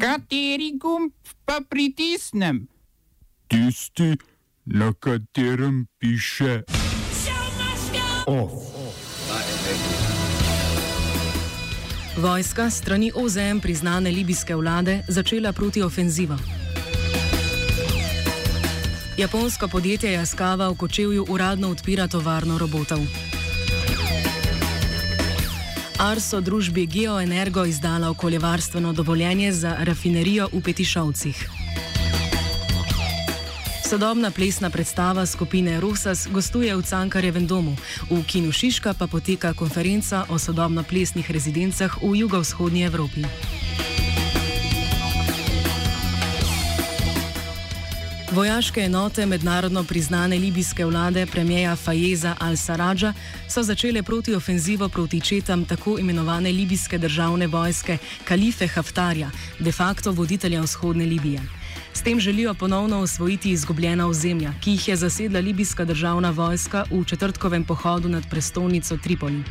Kateri gumb pa pritisnem? Tisti, na katerem piše OF. Vojska strani OZM priznane libijske vlade začela protiofenzivo. Japonsko podjetje Jaskava v Kočevju uradno odpira tovarno robotov. Arso družbi Geoenergo izdala okoljevarstveno dovoljenje za rafinerijo v Petišovcih. Sodobna plesna predstava skupine Rosas gostuje v Cankarjevem domu, v Kinu Šiška pa poteka konferenca o sodobno plesnih rezidencah v jugovzhodnji Evropi. Vojaške enote mednarodno priznane libijske vlade premijeja Fajeza al-Sarađa so začele protiofenzivo proti četam tako imenovane libijske državne vojske Kalife Haftarja, de facto voditelja vzhodne Libije. S tem želijo ponovno osvojiti izgubljena ozemlja, ki jih je zasedla libijska državna vojska v četrtkovem pohodu nad prestolnico Tripoli.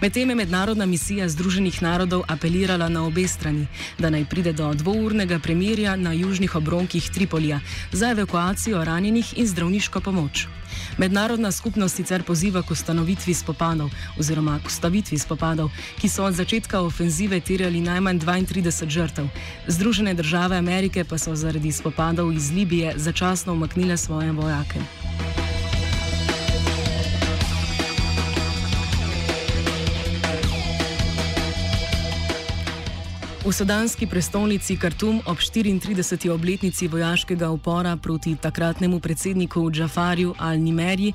Medtem je mednarodna misija Združenih narodov apelirala na obe strani, da naj pride do dvournega premirja na južnih obronkih Tripolija za evakuacijo ranjenih in zdravniško pomoč. Mednarodna skupnost sicer poziva k ustanovitvi spopadov oziroma k ustavitvi spopadov, ki so od začetka ofenzive terjali najmanj 32 žrtev. Združene države Amerike pa so zaradi spopadov iz Libije začasno umaknile svoje vojake. V sudanski prestolnici Khartoum ob 34. obletnici vojaškega upora proti takratnemu predsedniku Džafarju al-Nimeri,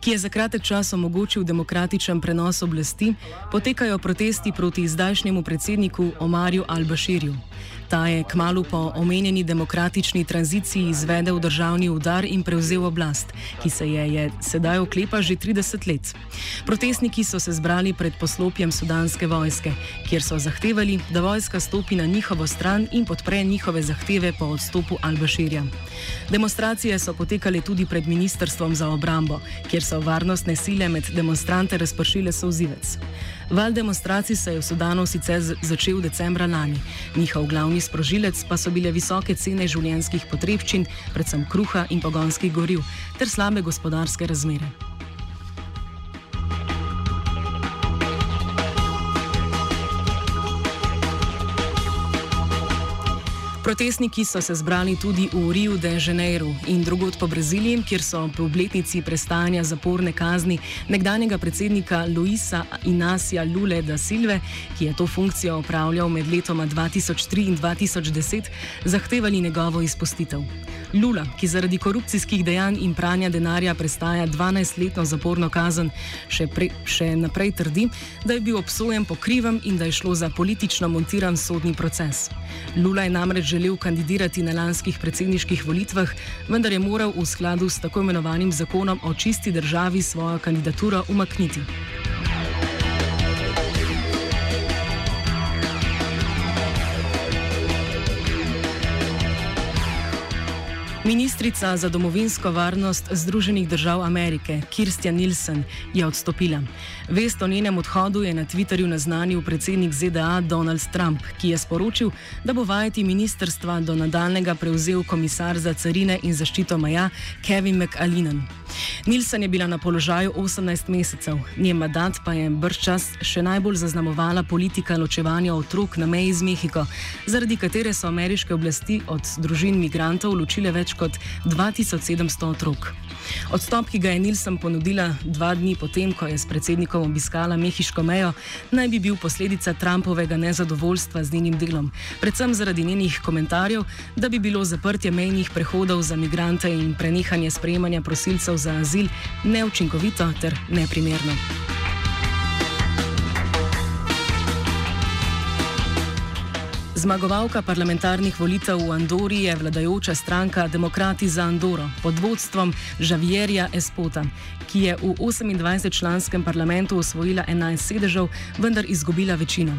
ki je za kratek čas omogočil demokratičen prenos oblasti, potekajo protesti proti zdajšnjemu predsedniku Omarju al-Bashirju. Ta je kmalo po omenjeni demokratični tranziciji izvedel državni udar in prevzel oblast, ki se je, je sedaj oklepa že 30 let. Protestniki so se zbrali pred poslopjem sudanske vojske, kjer so zahtevali, da vojska stopi na njihovo stran in podpre njihove zahteve po odstopu Al-Bashirja. Demonstracije so potekale tudi pred Ministrstvom za obrambo, kjer so varnostne sile med demonstrante razpršile sozivec. Val demonstracij se je v Sudanu sicer začel decembra lani. Njihov glavni sprožilec pa so bile visoke cene življenjskih potrebščin, predvsem kruha in pogonskih goriv, ter slabe gospodarske razmere. Protestniki so se zbrali tudi v Rio de Janeiro in drugod po Braziliji, kjer so po obletnici prestajanja zaporne kazni nekdanjega predsednika Luisa Inacija Lule da Silve, ki je to funkcijo opravljal med letoma 2003 in 2010, zahtevali njegovo izpustitev. Lula, ki zaradi korupcijskih dejanj in pranja denarja prestaja 12-letno zaporno kazen, še, pre, še naprej trdi, da je bil obsojen po krivem in da je šlo za politično montiran sodni proces. Lula je namreč želel kandidirati na lanskih predsedniških volitvah, vendar je moral v skladu s tako imenovanim zakonom o čisti državi svojo kandidaturo umakniti. Ministrica za domovinsko varnost Združenih držav Amerike, Kirstja Nilsen, je odstopila. Vest o njenem odhodu je na Twitterju naznanil predsednik ZDA Donald Trump, ki je sporočil, da bo vajeti ministrstva do nadaljnega prevzel komisar za carine in zaščito meja Kevin McAllinan. Nilsen je bila na položaju 18 mesecev, njen mandat pa je brščas še najbolj zaznamovala politika ločevanja otrok na meji z Mehiko, zaradi katere so ameriške oblasti od družin migrantov ločile več kot 2700 otrok. Odstop, ki ga je Nilsen ponudila dva dni potem, ko je s predsednikom obiskala mehiško mejo, naj bi bil posledica Trumpovega nezadovoljstva z njenim delom, predvsem zaradi njenih komentarjev, da bi bilo zaprtje mejnih prehodov za migrante in prenehanje sprejemanja prosilcev za azil neučinkovito ter neprimerno. Zmagovalka parlamentarnih volitev v Andori je vladajoča stranka Demokrati za Andoro pod vodstvom Žavierja Espota, ki je v 28-članskem parlamentu osvojila 11 sedežev, vendar izgubila večino.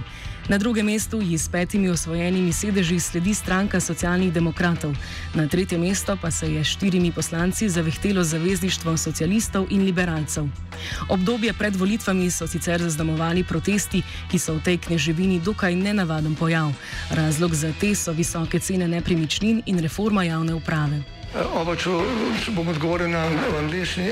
Na drugem mestu ji s petimi osvojenimi sedeži sledi stranka socialnih demokratov, na tretje mesto pa se je s štirimi poslanci zavehtelo zavezništvo socialistov in liberalcev. Obdobje pred volitvami so sicer zaznamovali protesti, ki so v tej kneževini dokaj nenavaden pojav. Razlog za te so visoke cene nepremičnin in reforma javne uprave. Uh, oba, če, če bom odgovoril na angliški.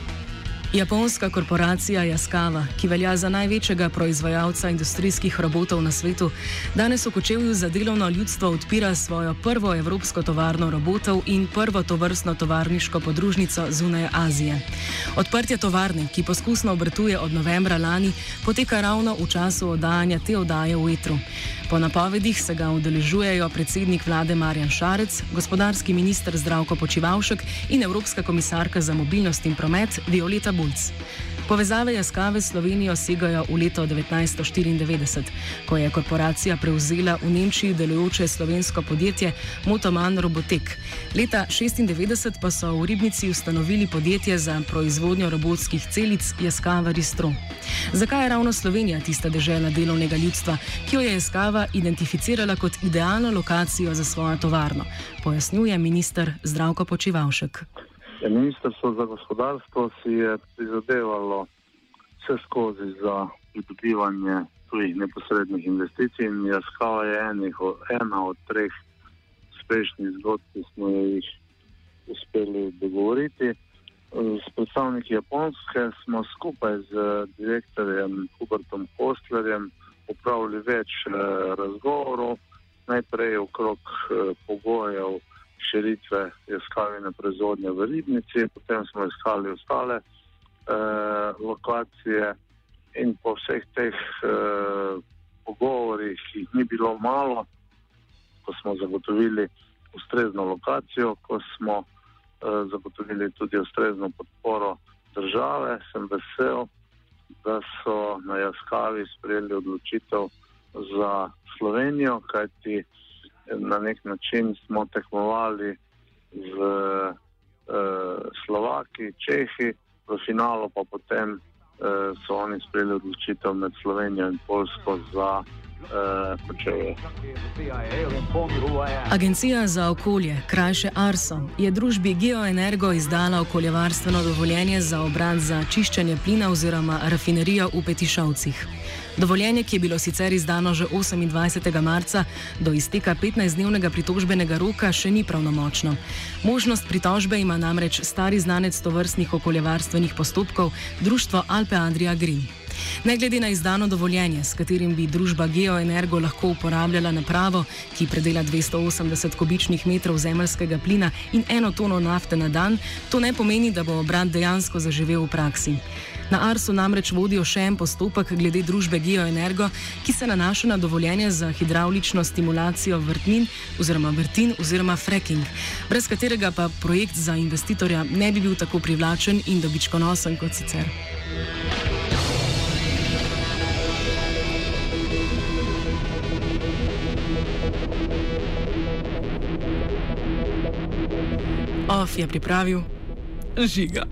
Japonska korporacija Jaskava, ki velja za največjega proizvajalca industrijskih robotov na svetu, danes v Kočevju za delovno ljudstvo odpira svojo prvo evropsko tovarno robotov in prvo tovrstno tovarniško podružnico zunaj Azije. Odprtje tovarne, ki poskusno obrtuje od novembra lani, poteka ravno v času oddajanja te oddaje v etru. Po napovedih se ga udeležujejo predsednik vlade Marjan Šarec, gospodarski minister Zdravko Počivalšek in Evropska komisarka za mobilnost in promet Violeta Bulc. Povezave Jaskave s Slovenijo segajo v leto 1994, ko je korporacija prevzela v Nemčiji delujoče slovensko podjetje Motoman Robotek. Leta 1996 pa so v Ribnici ustanovili podjetje za proizvodnjo robotskih celic Jaskava Ristro. Zakaj je ravno Slovenija tista država delovnega ljudstva, ki jo je Jaskava identificirala kot idealno lokacijo za svojo tovarno? Pojasnjuje minister Zdravko Počivalšek. Ministrstvo za gospodarstvo si je prizadevalo vse skozi za pridobivanje tujih neposrednih investicij in Jaskava je enih, ena od treh uspešnih zgodb, ki smo jih uspeli dogovoriti. S predstavniki Japonske smo skupaj z direktorjem Hubertom Postlerjem upravili več eh, razgovorov, najprej okrog eh, pogojev širitve iskalne proizvodnje v Ribnici, potem smo iskali ostale eh, lokacije in po vseh teh eh, pogovorih, ki jih ni bilo malo, ko smo zagotovili ustrezno lokacijo, ko smo eh, zagotovili tudi ustrezno podporo države, sem vesel, da so na Jaskavi sprejeli odločitev za Slovenijo, kajti na nek način smo tekmovali z uh, Slovaki, Čehi, v finalu pa potem uh, so oni sprejeli odločitev med Slovenijo in Polsko za. Uh, Agencija za okolje, krajše ARSO, je družbi Geoenergo izdala okoljevarstveno dovoljenje za obrat za čiščenje plina oziroma rafinerijo v Petišovcih. Dovoljenje, ki je bilo sicer izdano že 28. marca, do izteka 15-dnevnega pritožbenega roka še ni pravnomočno. Možnost pritožbe ima namreč stari znanec tovrstnih okoljevarstvenih postopkov, društvo Alpe Adria Green. Ne glede na izdano dovoljenje, s katerim bi družba Geoenergo lahko uporabljala napravo, ki predela 280 kubičnih metrov zemljskega plina in eno tono nafte na dan, to ne pomeni, da bo obrat dejansko zaživel v praksi. Na Arsu namreč vodijo še en postopek glede družbe Geoenergo, ki se nanaša na dovoljenje za hidravlično stimulacijo vrtnin oziroma vrtin oziroma fracking, brez katerega pa projekt za investitorja ne bi bil tako privlačen in dobičkonosen kot sicer. Of je pripravil žiga.